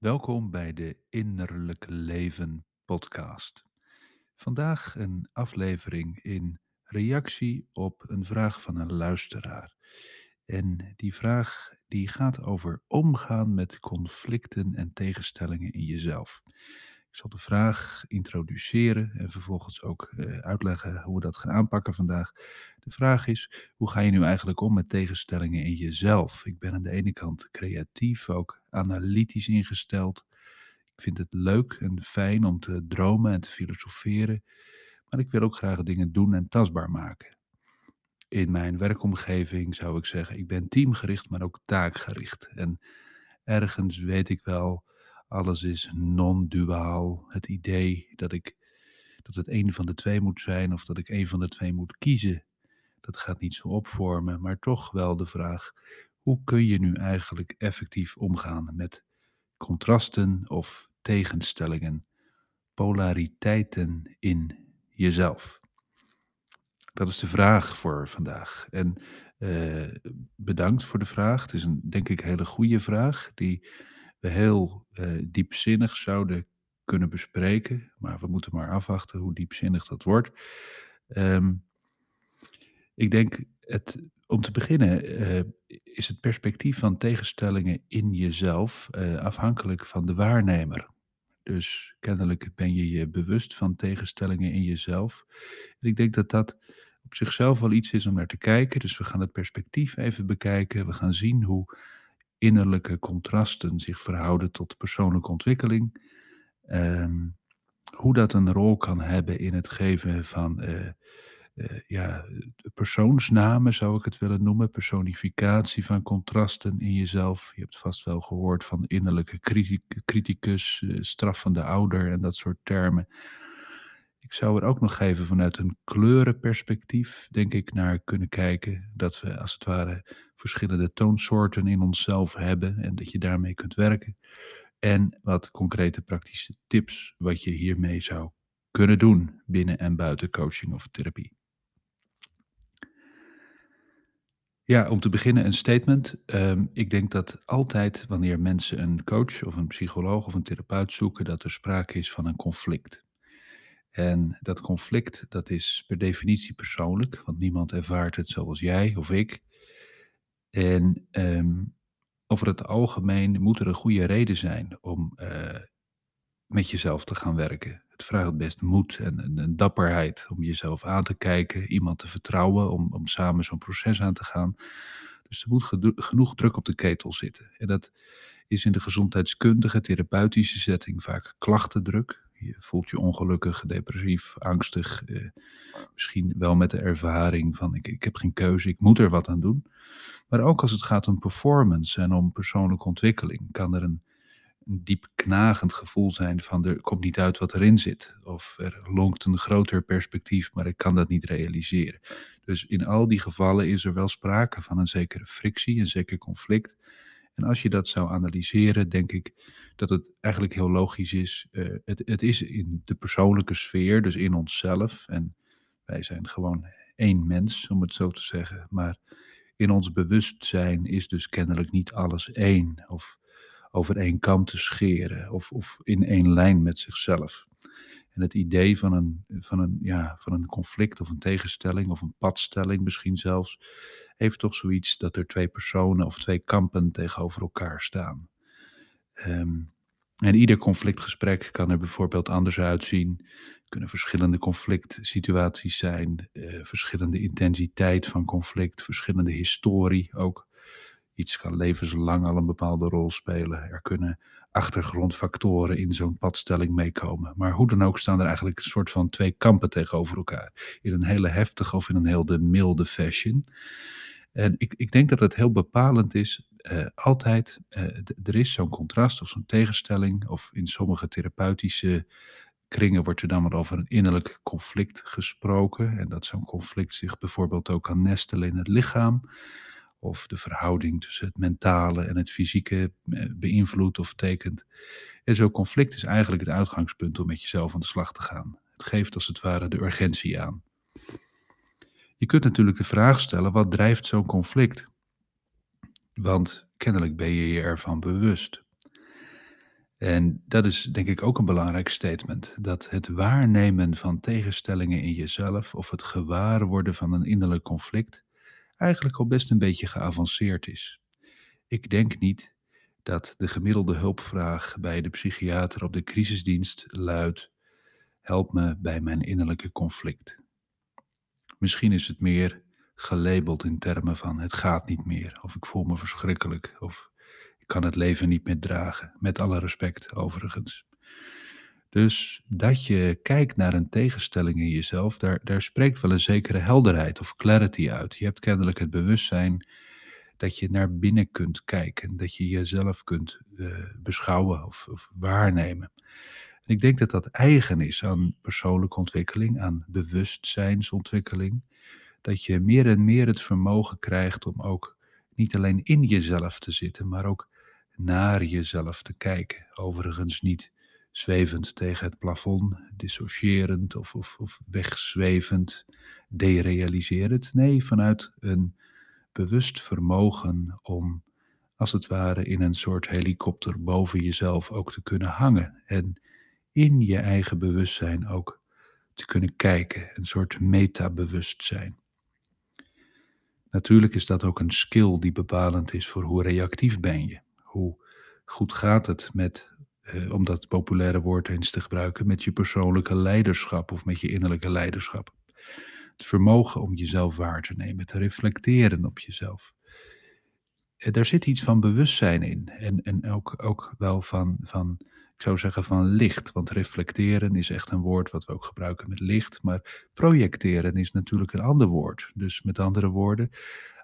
Welkom bij de Innerlijk Leven podcast. Vandaag een aflevering in reactie op een vraag van een luisteraar. En die vraag die gaat over omgaan met conflicten en tegenstellingen in jezelf. Ik zal de vraag introduceren en vervolgens ook eh, uitleggen hoe we dat gaan aanpakken vandaag. De vraag is: hoe ga je nu eigenlijk om met tegenstellingen in jezelf? Ik ben aan de ene kant creatief, ook analytisch ingesteld. Ik vind het leuk en fijn om te dromen en te filosoferen, maar ik wil ook graag dingen doen en tastbaar maken. In mijn werkomgeving zou ik zeggen, ik ben teamgericht, maar ook taakgericht. En ergens weet ik wel, alles is non-duaal. Het idee dat ik dat het een van de twee moet zijn of dat ik een van de twee moet kiezen, dat gaat niet zo opvormen, maar toch wel de vraag: hoe kun je nu eigenlijk effectief omgaan met contrasten of tegenstellingen, polariteiten in jezelf? Dat is de vraag voor vandaag. En eh, bedankt voor de vraag. Het is een, denk ik, hele goede vraag die we heel eh, diepzinnig zouden kunnen bespreken. Maar we moeten maar afwachten hoe diepzinnig dat wordt. Ehm, ik denk, het, om te beginnen, eh, is het perspectief van tegenstellingen in jezelf eh, afhankelijk van de waarnemer. Dus kennelijk ben je je bewust van tegenstellingen in jezelf. En ik denk dat dat op zichzelf wel iets is om naar te kijken. Dus we gaan het perspectief even bekijken. We gaan zien hoe innerlijke contrasten zich verhouden tot persoonlijke ontwikkeling. Ehm, hoe dat een rol kan hebben in het geven van eh, eh, ja, persoonsnamen zou ik het willen noemen. Personificatie van contrasten in jezelf. Je hebt vast wel gehoord van innerlijke criti- criticus, eh, straffende ouder en dat soort termen. Ik zou er ook nog even vanuit een kleurenperspectief, denk ik, naar kunnen kijken. Dat we als het ware verschillende toonsoorten in onszelf hebben en dat je daarmee kunt werken. En wat concrete praktische tips wat je hiermee zou kunnen doen binnen en buiten coaching of therapie. Ja, om te beginnen een statement. Ehm, ik denk dat altijd wanneer mensen een coach of een psycholoog of een therapeut zoeken, dat er sprake is van een conflict. En dat conflict, dat is per definitie persoonlijk, want niemand ervaart het zoals jij of ik. En ehm, over het algemeen moet er een goede reden zijn om eh, met jezelf te gaan werken. Het vraagt best moed en, en, en dapperheid om jezelf aan te kijken, iemand te vertrouwen, om, om samen zo'n proces aan te gaan. Dus er moet genoeg druk op de ketel zitten. En dat is in de gezondheidskundige, therapeutische setting vaak klachtendruk. Je voelt je ongelukkig, depressief, angstig. Eh, misschien wel met de ervaring van ik, ik heb geen keuze, ik moet er wat aan doen. Maar ook als het gaat om performance en om persoonlijke ontwikkeling, kan er een, een diep knagend gevoel zijn van er komt niet uit wat erin zit. Of er lonkt een groter perspectief, maar ik kan dat niet realiseren. Dus in al die gevallen is er wel sprake van een zekere frictie, een zeker conflict. En als je dat zou analyseren, denk ik dat het eigenlijk heel logisch is. eh, het, het is in de persoonlijke sfeer, dus in onszelf. En wij zijn gewoon één mens, om het zo te zeggen. Maar in ons bewustzijn is dus kennelijk niet alles één. Of over één kam te scheren. Of, of in één lijn met zichzelf. En het idee van een, van, een, ja, van een conflict of een tegenstelling of een padstelling misschien zelfs, heeft toch zoiets dat er twee personen of twee kampen tegenover elkaar staan. Ehm, en ieder conflictgesprek kan er bijvoorbeeld anders uitzien. kunnen verschillende conflict situaties zijn, eh, verschillende intensiteit van conflict, verschillende historie ook. Iets kan levenslang al een bepaalde rol spelen. Er kunnen achtergrondfactoren in zo'n padstelling meekomen. Maar hoe dan ook staan er eigenlijk een soort van twee kampen tegenover elkaar. In een hele heftige of in een heel de milde fashion. En ik, ik denk dat het heel bepalend is, eh, altijd, d- er is zo'n contrast of zo'n tegenstelling, of in sommige therapeutische kringen wordt er dan wel over een innerlijk conflict gesproken. En dat zo'n conflict zich bijvoorbeeld ook kan nestelen in het lichaam. Of de verhouding tussen het mentale en het fysieke eh, beïnvloedt of tekent. En zo'n conflict is eigenlijk het uitgangspunt om met jezelf aan de slag te gaan. Het geeft als het ware de urgentie aan. Je kunt natuurlijk de vraag stellen: wat drijft zo'n conflict? Want kennelijk ben je je ervan bewust. En dat is denk ik ook een belangrijk statement, dat het waarnemen van tegenstellingen in jezelf of het gewaar worden van een innerlijk conflict eigenlijk al best een beetje geavanceerd is. Ik denk niet dat de gemiddelde hulpvraag bij de psychiater op de crisisdienst luidt: help me bij mijn innerlijke conflict. Misschien is het meer gelabeld in termen van het gaat niet meer, of ik voel me verschrikkelijk, of ik kan het leven niet meer dragen, met alle respect overigens. Dus dat je kijkt naar een tegenstelling in jezelf, daar, daar spreekt wel een zekere helderheid of clarity uit. Je hebt kennelijk het bewustzijn dat je naar binnen kunt kijken, dat je jezelf kunt eh, beschouwen of, of waarnemen. En ik denk dat dat eigen is aan persoonlijke ontwikkeling, aan bewustzijnsontwikkeling. Dat je meer en meer het vermogen krijgt om ook niet alleen in jezelf te zitten, maar ook naar jezelf te kijken. Overigens niet zwevend tegen het plafond, dissocierend of, of, of wegzwevend, derealiserend. Nee, vanuit een bewust vermogen om als het ware in een soort helikopter boven jezelf ook te kunnen hangen en in je eigen bewustzijn ook te kunnen kijken, een soort metabewustzijn. Natuurlijk is dat ook een skill die bepalend is voor hoe reactief ben je. Hoe goed gaat het met, eh, om dat populaire woord eens te gebruiken, met je persoonlijke leiderschap of met je innerlijke leiderschap. Het vermogen om jezelf waar te nemen, te reflecteren op jezelf. En daar zit iets van bewustzijn in en, en ook, ook wel van, van ik zou zeggen van licht, want reflecteren is echt een woord wat we ook gebruiken met licht, maar projecteren is natuurlijk een ander woord. Dus met andere woorden,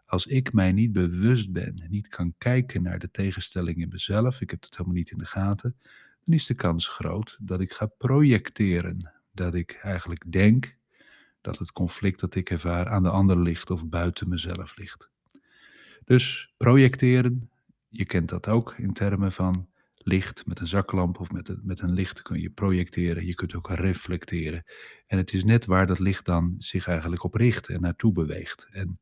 als ik mij niet bewust ben, niet kan kijken naar de tegenstelling in mezelf, ik heb het helemaal niet in de gaten, dan is de kans groot dat ik ga projecteren. Dat ik eigenlijk denk dat het conflict dat ik ervaar aan de ander ligt of buiten mezelf ligt. Dus projecteren, je kent dat ook in termen van licht met een zaklamp of met een, met een licht kun je projecteren. Je kunt ook reflecteren. En het is net waar dat licht dan zich eigenlijk op richt en naartoe beweegt. En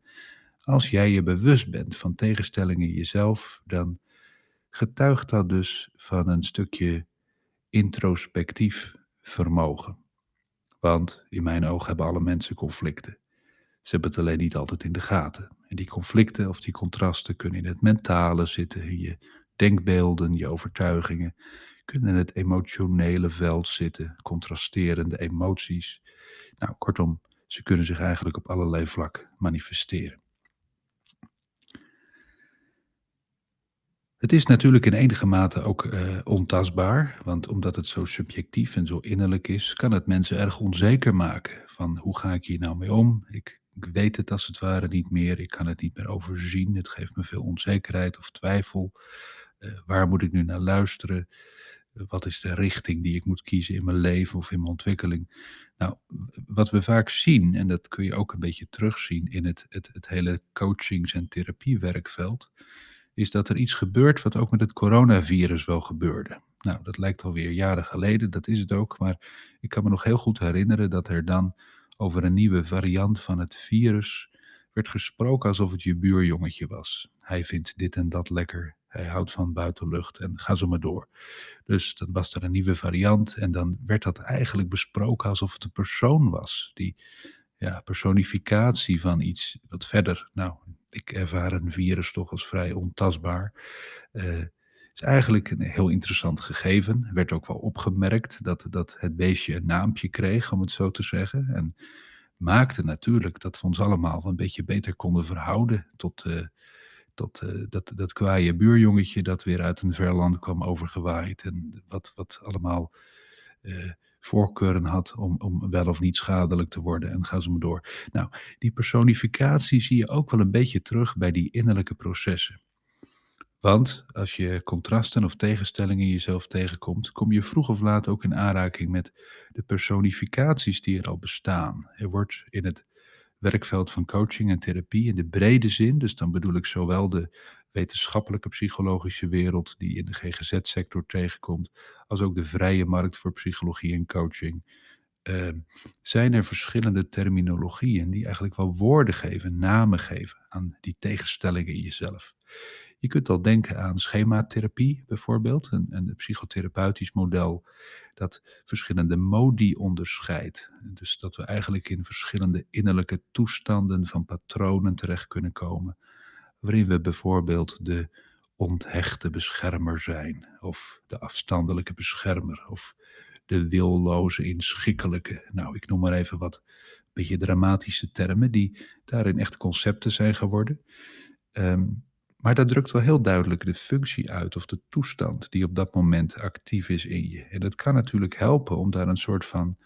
als jij je bewust bent van tegenstellingen in jezelf, dan getuigt dat dus van een stukje introspectief vermogen. Want in mijn ogen hebben alle mensen conflicten. Ze hebben het alleen niet altijd in de gaten. En die conflicten of die contrasten kunnen in het mentale zitten, in je denkbeelden, je overtuigingen, kunnen in het emotionele veld zitten, contrasterende emoties. Nou, kortom, ze kunnen zich eigenlijk op allerlei vlakken manifesteren. Het is natuurlijk in enige mate ook uh, ontastbaar, want omdat het zo subjectief en zo innerlijk is, kan het mensen erg onzeker maken van hoe ga ik hier nou mee om? Ik, ik weet het als het ware niet meer, ik kan het niet meer overzien, het geeft me veel onzekerheid of twijfel. Uh, waar moet ik nu naar luisteren? Wat is de richting die ik moet kiezen in mijn leven of in mijn ontwikkeling? Nou, wat we vaak zien, en dat kun je ook een beetje terugzien in het, het, het hele coachings- en therapiewerkveld, is dat er iets gebeurt wat ook met het coronavirus wel gebeurde. Nou, dat lijkt alweer jaren geleden, dat is het ook, maar ik kan me nog heel goed herinneren dat er dan over een nieuwe variant van het virus werd gesproken alsof het je buurjongetje was. Hij vindt dit en dat lekker, hij houdt van buitenlucht en ga zo maar door. Dus dat was er een nieuwe variant en dan werd dat eigenlijk besproken alsof het een persoon was. Die ja, personificatie van iets wat verder, nou, ik ervaar een virus toch als vrij ontastbaar. Uh, is eigenlijk een heel interessant gegeven. Werd ook wel opgemerkt dat, dat het beestje een naampje kreeg, om het zo te zeggen. En maakte natuurlijk dat we ons allemaal een beetje beter konden verhouden tot, uh, tot uh, dat, dat kwaaie buurjongetje dat weer uit een ver land kwam overgewaaid. En wat, wat allemaal voorkeuren had om, om wel of niet schadelijk te worden en ga zo maar door. Nou, die personificatie zie je ook wel een beetje terug bij die innerlijke processen. Want als je contrasten of tegenstellingen in jezelf tegenkomt, kom je vroeg of laat ook in aanraking met de personificaties die er al bestaan. Er wordt in het werkveld van coaching en therapie in de brede zin, dus dan bedoel ik zowel de wetenschappelijke psychologische wereld die in de GGZ-sector tegenkomt, als ook de vrije markt voor psychologie en coaching, uh, zijn er verschillende terminologieën die eigenlijk wel woorden geven, namen geven aan die tegenstellingen in jezelf. Je kunt al denken aan schematherapie bijvoorbeeld, een een psychotherapeutisch model dat verschillende modi onderscheidt. Dus dat we eigenlijk in verschillende innerlijke toestanden van patronen terecht kunnen komen, waarin we bijvoorbeeld de onthechte beschermer zijn, of de afstandelijke beschermer, of de willoze inschikkelijke. Nou, ik noem maar even wat beetje dramatische termen die daarin echt concepten zijn geworden. Ehm, maar dat drukt wel heel duidelijk de functie uit of de toestand die op dat moment actief is in je. En dat kan natuurlijk helpen om daar een soort van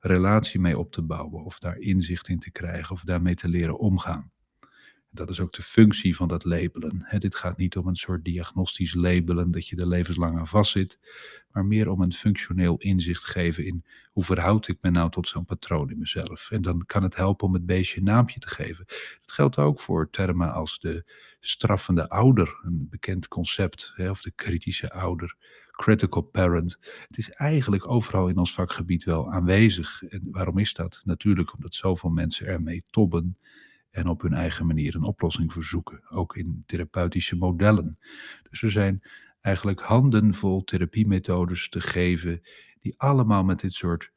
relatie mee op te bouwen, of daar inzicht in te krijgen, of daarmee te leren omgaan. Dat is ook de functie van dat labelen. Dit gaat niet om een soort diagnostisch labelen dat je er levenslang aan vastzit, maar meer om een functioneel inzicht geven in hoe verhoud ik me nou tot zo'n patroon in mezelf. En dan kan het helpen om het beestje een naampje te geven. Dat geldt ook voor termen als de straffende ouder, een bekend concept, of de kritische ouder, critical parent. Het is eigenlijk overal in ons vakgebied wel aanwezig. En waarom is dat? Natuurlijk omdat zoveel mensen ermee tobben en op hun eigen manier een oplossing verzoeken, ook in therapeutische modellen. Dus er zijn eigenlijk handenvol therapiemethodes te geven die allemaal met dit soort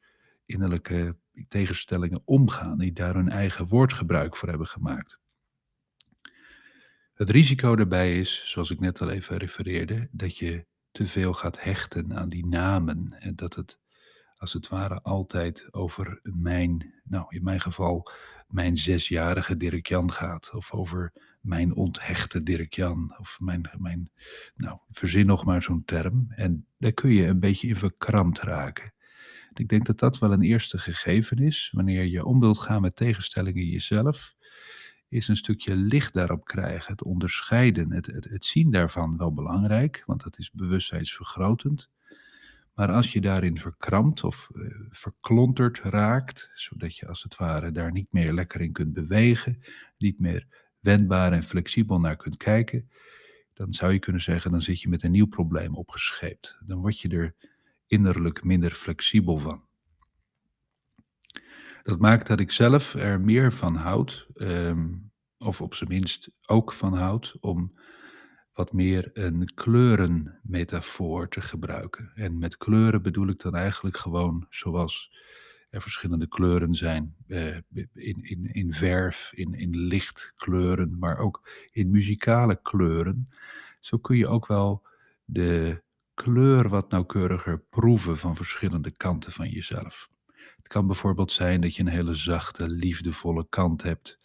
innerlijke tegenstellingen omgaan, die daar hun eigen woordgebruik voor hebben gemaakt. Het risico daarbij is, zoals ik net al even refereerde, dat je te veel gaat hechten aan die namen en dat het als het ware altijd over mijn, nou in mijn geval, mijn zesjarige Dirk Jan gaat. Of over mijn onthechte Dirk Jan. Of mijn, mijn nou, verzin nog maar zo'n term. En daar kun je een beetje in verkrampt raken. ik denk dat dat wel een eerste gegeven is. Wanneer je om wilt gaan met tegenstellingen jezelf. Is een stukje licht daarop krijgen. Het onderscheiden, het, het, zien daarvan wel belangrijk. Want dat is bewustzijnsvergrotend. Maar als je daarin verkrampt of uh, verklonterd raakt, zodat je als het ware daar niet meer lekker in kunt bewegen, niet meer wendbaar en flexibel naar kunt kijken, dan zou je kunnen zeggen, dan zit je met een nieuw probleem opgescheept. Dan word je er innerlijk minder flexibel van. Dat maakt dat ik zelf er meer van houd, um, of op zijn minst ook van houd, om wat meer een kleurenmetafoor te gebruiken. En met kleuren bedoel ik dan eigenlijk gewoon zoals er verschillende kleuren zijn eh, in, in, in verf, in, in lichtkleuren, maar ook in muzikale kleuren. Zo kun je ook wel de kleur wat nauwkeuriger proeven van verschillende kanten van jezelf. Het kan bijvoorbeeld zijn dat je een hele zachte, liefdevolle kant hebt.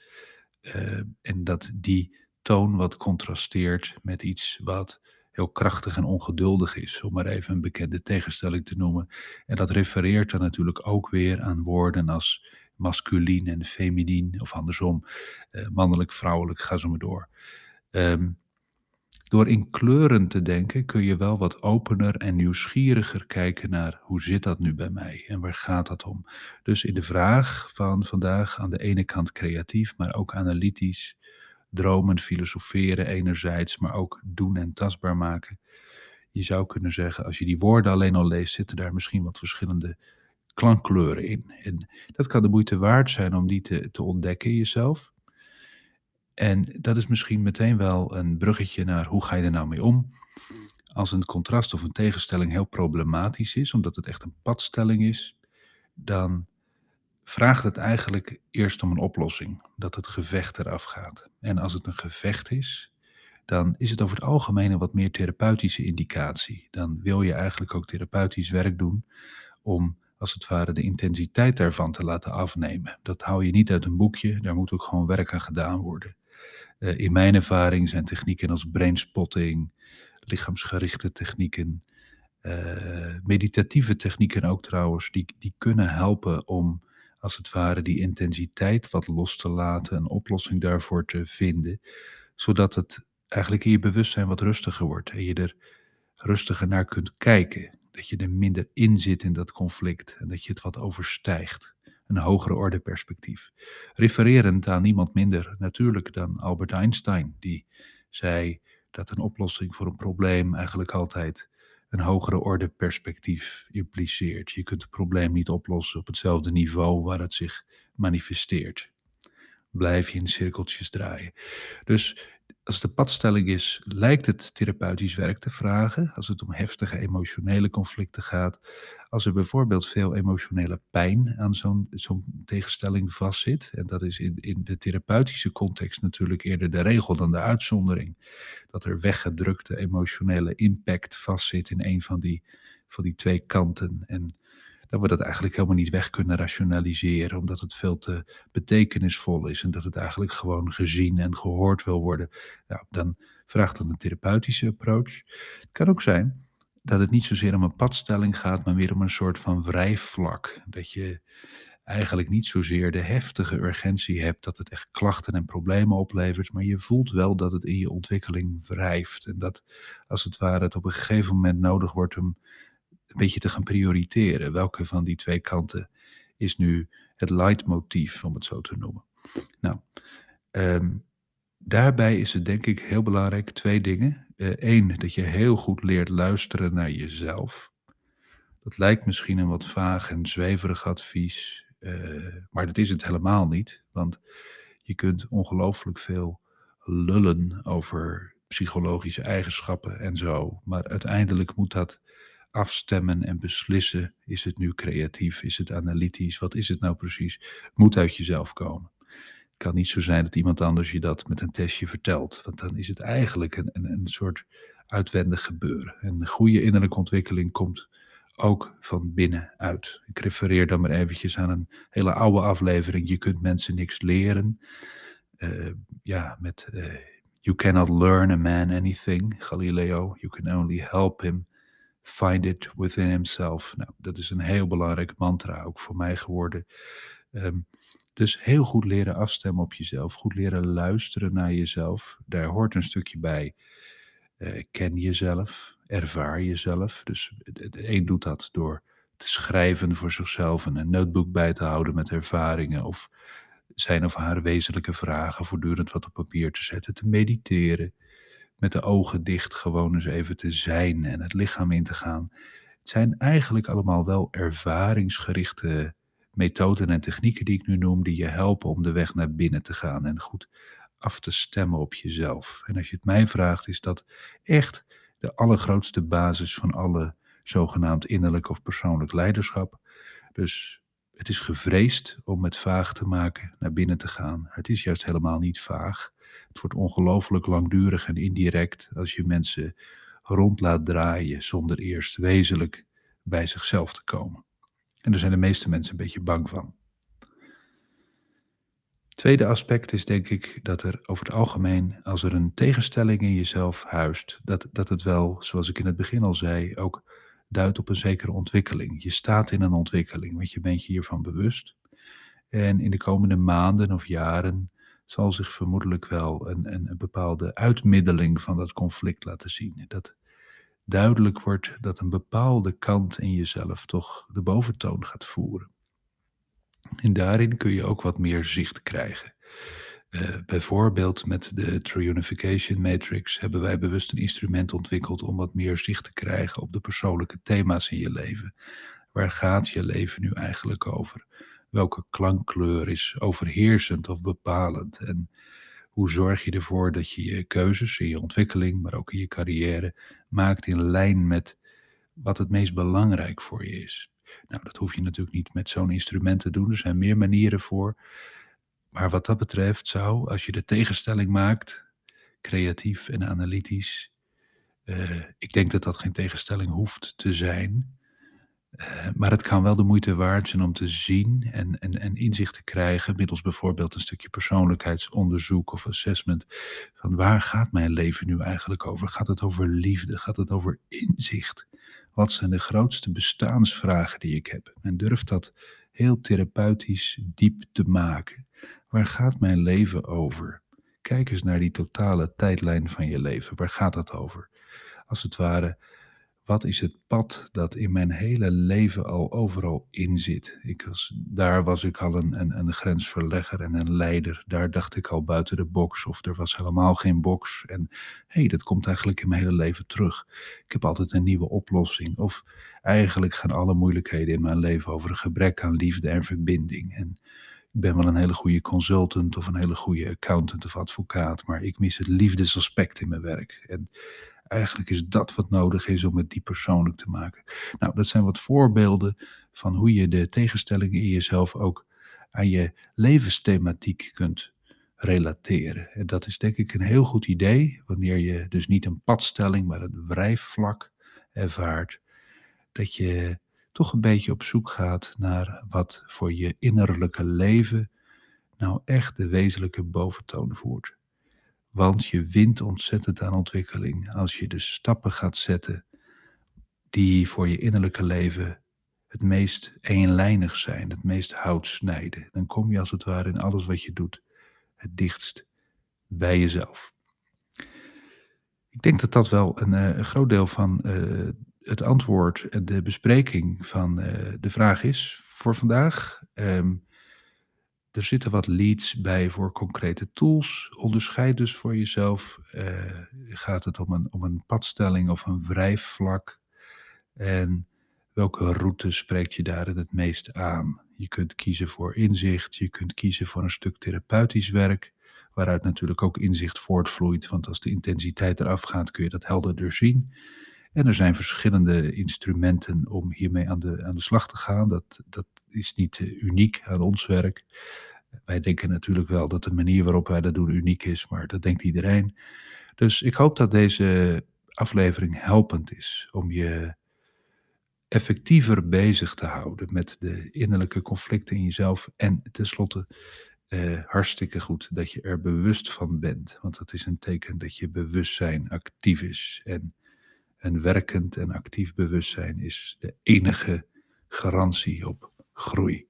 Uh, en dat die toon wat contrasteert met iets wat heel krachtig en ongeduldig is, om maar even een bekende tegenstelling te noemen. En dat refereert dan natuurlijk ook weer aan woorden als masculien en feminien, of andersom, eh, mannelijk, vrouwelijk, ga zo maar door. Um, door in kleuren te denken kun je wel wat opener en nieuwsgieriger kijken naar hoe zit dat nu bij mij en waar gaat dat om. Dus in de vraag van vandaag aan de ene kant creatief, maar ook analytisch, dromen, filosoferen enerzijds, maar ook doen en tastbaar maken. Je zou kunnen zeggen, als je die woorden alleen al leest, zitten daar misschien wat verschillende klankkleuren in. En dat kan de moeite waard zijn om die te, te ontdekken in jezelf. En dat is misschien meteen wel een bruggetje naar hoe ga je er nou mee om. Als een contrast of een tegenstelling heel problematisch is, omdat het echt een padstelling is, dan vraagt het eigenlijk eerst om een oplossing, dat het gevecht eraf gaat. En als het een gevecht is, dan is het over het algemeen een wat meer therapeutische indicatie. Dan wil je eigenlijk ook therapeutisch werk doen om als het ware de intensiteit daarvan te laten afnemen. Dat hou je niet uit een boekje, daar moet ook gewoon werk aan gedaan worden. Uh, in mijn ervaring zijn technieken als brainspotting, lichaamsgerichte technieken, uh, meditatieve technieken ook trouwens, die, die kunnen helpen om als het ware die intensiteit wat los te laten, een oplossing daarvoor te vinden, zodat het eigenlijk in je bewustzijn wat rustiger wordt en je er rustiger naar kunt kijken. Dat je er minder in zit in dat conflict en dat je het wat overstijgt. Een hogere orde perspectief. Refererend aan niemand minder natuurlijk dan Albert Einstein, die zei dat een oplossing voor een probleem eigenlijk altijd een hogere orde perspectief impliceert. Je kunt het probleem niet oplossen op hetzelfde niveau waar het zich manifesteert. Blijf je in cirkeltjes draaien. Dus Als de padstelling is, lijkt het therapeutisch werk te vragen, als het om heftige emotionele conflicten gaat. Als er bijvoorbeeld veel emotionele pijn aan zo'n tegenstelling vastzit, en dat is in, in de therapeutische context natuurlijk eerder de regel dan de uitzondering, dat er weggedrukte emotionele impact vastzit in een van die, van die twee kanten. En dat we dat eigenlijk helemaal niet weg kunnen rationaliseren, omdat het veel te betekenisvol is en dat het eigenlijk gewoon gezien en gehoord wil worden. Nou, dan vraagt dat een therapeutische approach. Het kan ook zijn dat het niet zozeer om een padstelling gaat, maar meer om een soort van wrijfvlak. Dat je eigenlijk niet zozeer de heftige urgentie hebt dat het echt klachten en problemen oplevert, maar je voelt wel dat het in je ontwikkeling wrijft. En dat als het ware het op een gegeven moment nodig wordt om een beetje te gaan prioriteren. Welke van die twee kanten is nu het leidmotief, om het zo te noemen. Nou, um, daarbij is het denk ik heel belangrijk twee dingen. Eén, uh, dat je heel goed leert luisteren naar jezelf. Dat lijkt misschien een wat vaag en zweverig advies, uh, maar dat is het helemaal niet. Want je kunt ongelooflijk veel lullen over psychologische eigenschappen en zo. Maar uiteindelijk moet dat afstemmen en beslissen. Is het nu creatief? Is het analytisch? Wat is het nou precies? Moet uit jezelf komen. Het kan niet zo zijn dat iemand anders je dat met een testje vertelt. Want dan is het eigenlijk een, een, een soort uitwendig gebeuren. En de goede innerlijke ontwikkeling komt ook van binnenuit. Ik refereer dan maar eventjes aan een hele oude aflevering. Je kunt mensen niks leren. Uh, ja, met uh, You cannot learn a man anything, Galileo. You can only help him Find it within himself. Nou, dat is een heel belangrijk mantra, ook voor mij geworden. Um, dus heel goed leren afstemmen op jezelf, goed leren luisteren naar jezelf. Daar hoort een stukje bij. Uh, ken jezelf, ervaar jezelf. Dus de een doet dat door te schrijven voor zichzelf en een notebook bij te houden met ervaringen of zijn of haar wezenlijke vragen voortdurend wat op papier te zetten, te mediteren met de ogen dicht gewoon eens even te zijn en het lichaam in te gaan. Het zijn eigenlijk allemaal wel ervaringsgerichte methoden en technieken die ik nu noem, die je helpen om de weg naar binnen te gaan en goed af te stemmen op jezelf. En als je het mij vraagt, is dat echt de allergrootste basis van alle zogenaamd innerlijk of persoonlijk leiderschap. Dus het is gevreesd om het vaag te maken, naar binnen te gaan. Het is juist helemaal niet vaag. Het wordt ongelooflijk langdurig en indirect als je mensen rond laat draaien zonder eerst wezenlijk bij zichzelf te komen. En daar zijn de meeste mensen een beetje bang van. Tweede aspect is denk ik dat er over het algemeen, als er een tegenstelling in jezelf huist, dat, dat het wel, zoals ik in het begin al zei, ook duidt op een zekere ontwikkeling. Je staat in een ontwikkeling, want je bent je hiervan bewust. En in de komende maanden of jaren zal zich vermoedelijk wel een, een, een bepaalde uitmiddeling van dat conflict laten zien. Dat duidelijk wordt dat een bepaalde kant in jezelf toch de boventoon gaat voeren. En daarin kun je ook wat meer zicht krijgen. Uh, bijvoorbeeld met de True Unification Matrix hebben wij bewust een instrument ontwikkeld om wat meer zicht te krijgen op de persoonlijke thema's in je leven. Waar gaat je leven nu eigenlijk over? Welke klankkleur is overheersend of bepalend? En hoe zorg je ervoor dat je je keuzes in je ontwikkeling, maar ook in je carrière, maakt in lijn met wat het meest belangrijk voor je is? Nou, dat hoef je natuurlijk niet met zo'n instrument te doen. Er zijn meer manieren voor. Maar wat dat betreft zou, als je de tegenstelling maakt, creatief en analytisch, uh, ik denk dat dat geen tegenstelling hoeft te zijn. Uh, maar het kan wel de moeite waard zijn om te zien en, en, en inzicht te krijgen, middels bijvoorbeeld een stukje persoonlijkheidsonderzoek of assessment, van waar gaat mijn leven nu eigenlijk over? Gaat het over liefde? Gaat het over inzicht? Wat zijn de grootste bestaansvragen die ik heb? En durf dat heel therapeutisch diep te maken. Waar gaat mijn leven over? Kijk eens naar die totale tijdlijn van je leven. Waar gaat dat over? Als het ware wat is het pad dat in mijn hele leven al overal in zit? Ik was, daar was ik al een, een, een grensverlegger en een leider. Daar dacht ik al buiten de box of er was helemaal geen box. En hé, hey, dat komt eigenlijk in mijn hele leven terug. Ik heb altijd een nieuwe oplossing. Of eigenlijk gaan alle moeilijkheden in mijn leven over een gebrek aan liefde en verbinding. En Ik ben wel een hele goede consultant of een hele goede accountant of advocaat, maar ik mis het liefdesaspect in mijn werk. En eigenlijk is dat wat nodig is om het diep persoonlijk te maken. Nou, dat zijn wat voorbeelden van hoe je de tegenstellingen in jezelf ook aan je levensthematiek kunt relateren. En dat is denk ik een heel goed idee, wanneer je dus niet een padstelling, maar een wrijfvlak ervaart, dat je toch een beetje op zoek gaat naar wat voor je innerlijke leven nou echt de wezenlijke boventoon voert. Want je wint ontzettend aan ontwikkeling als je de stappen gaat zetten die voor je innerlijke leven het meest eenlijnig zijn, het meest hout snijden. Dan kom je als het ware in alles wat je doet het dichtst bij jezelf. Ik denk dat dat wel een, een groot deel van uh, het antwoord en de bespreking van uh, de vraag is voor vandaag. Um, er zitten wat leads bij voor concrete tools. Onderscheid dus voor jezelf. gaat het om een, om een padstelling of een wrijfvlak? En welke route spreekt je daarin het meest aan? Je kunt kiezen voor inzicht, je kunt kiezen voor een stuk therapeutisch werk, waaruit natuurlijk ook inzicht voortvloeit, want als de intensiteit eraf gaat kun je dat helderder zien. En er zijn verschillende instrumenten om hiermee aan de, aan de slag te gaan. Dat, dat is niet uh, uniek aan ons werk. Wij denken natuurlijk wel dat de manier waarop wij dat doen uniek is, maar dat denkt iedereen. Dus ik hoop dat deze aflevering helpend is om je effectiever bezig te houden met de innerlijke conflicten in jezelf. En tenslotte, uh, hartstikke goed dat je er bewust van bent. Want dat is een teken dat je bewustzijn actief is. En een werkend en actief bewustzijn is de enige garantie op groei.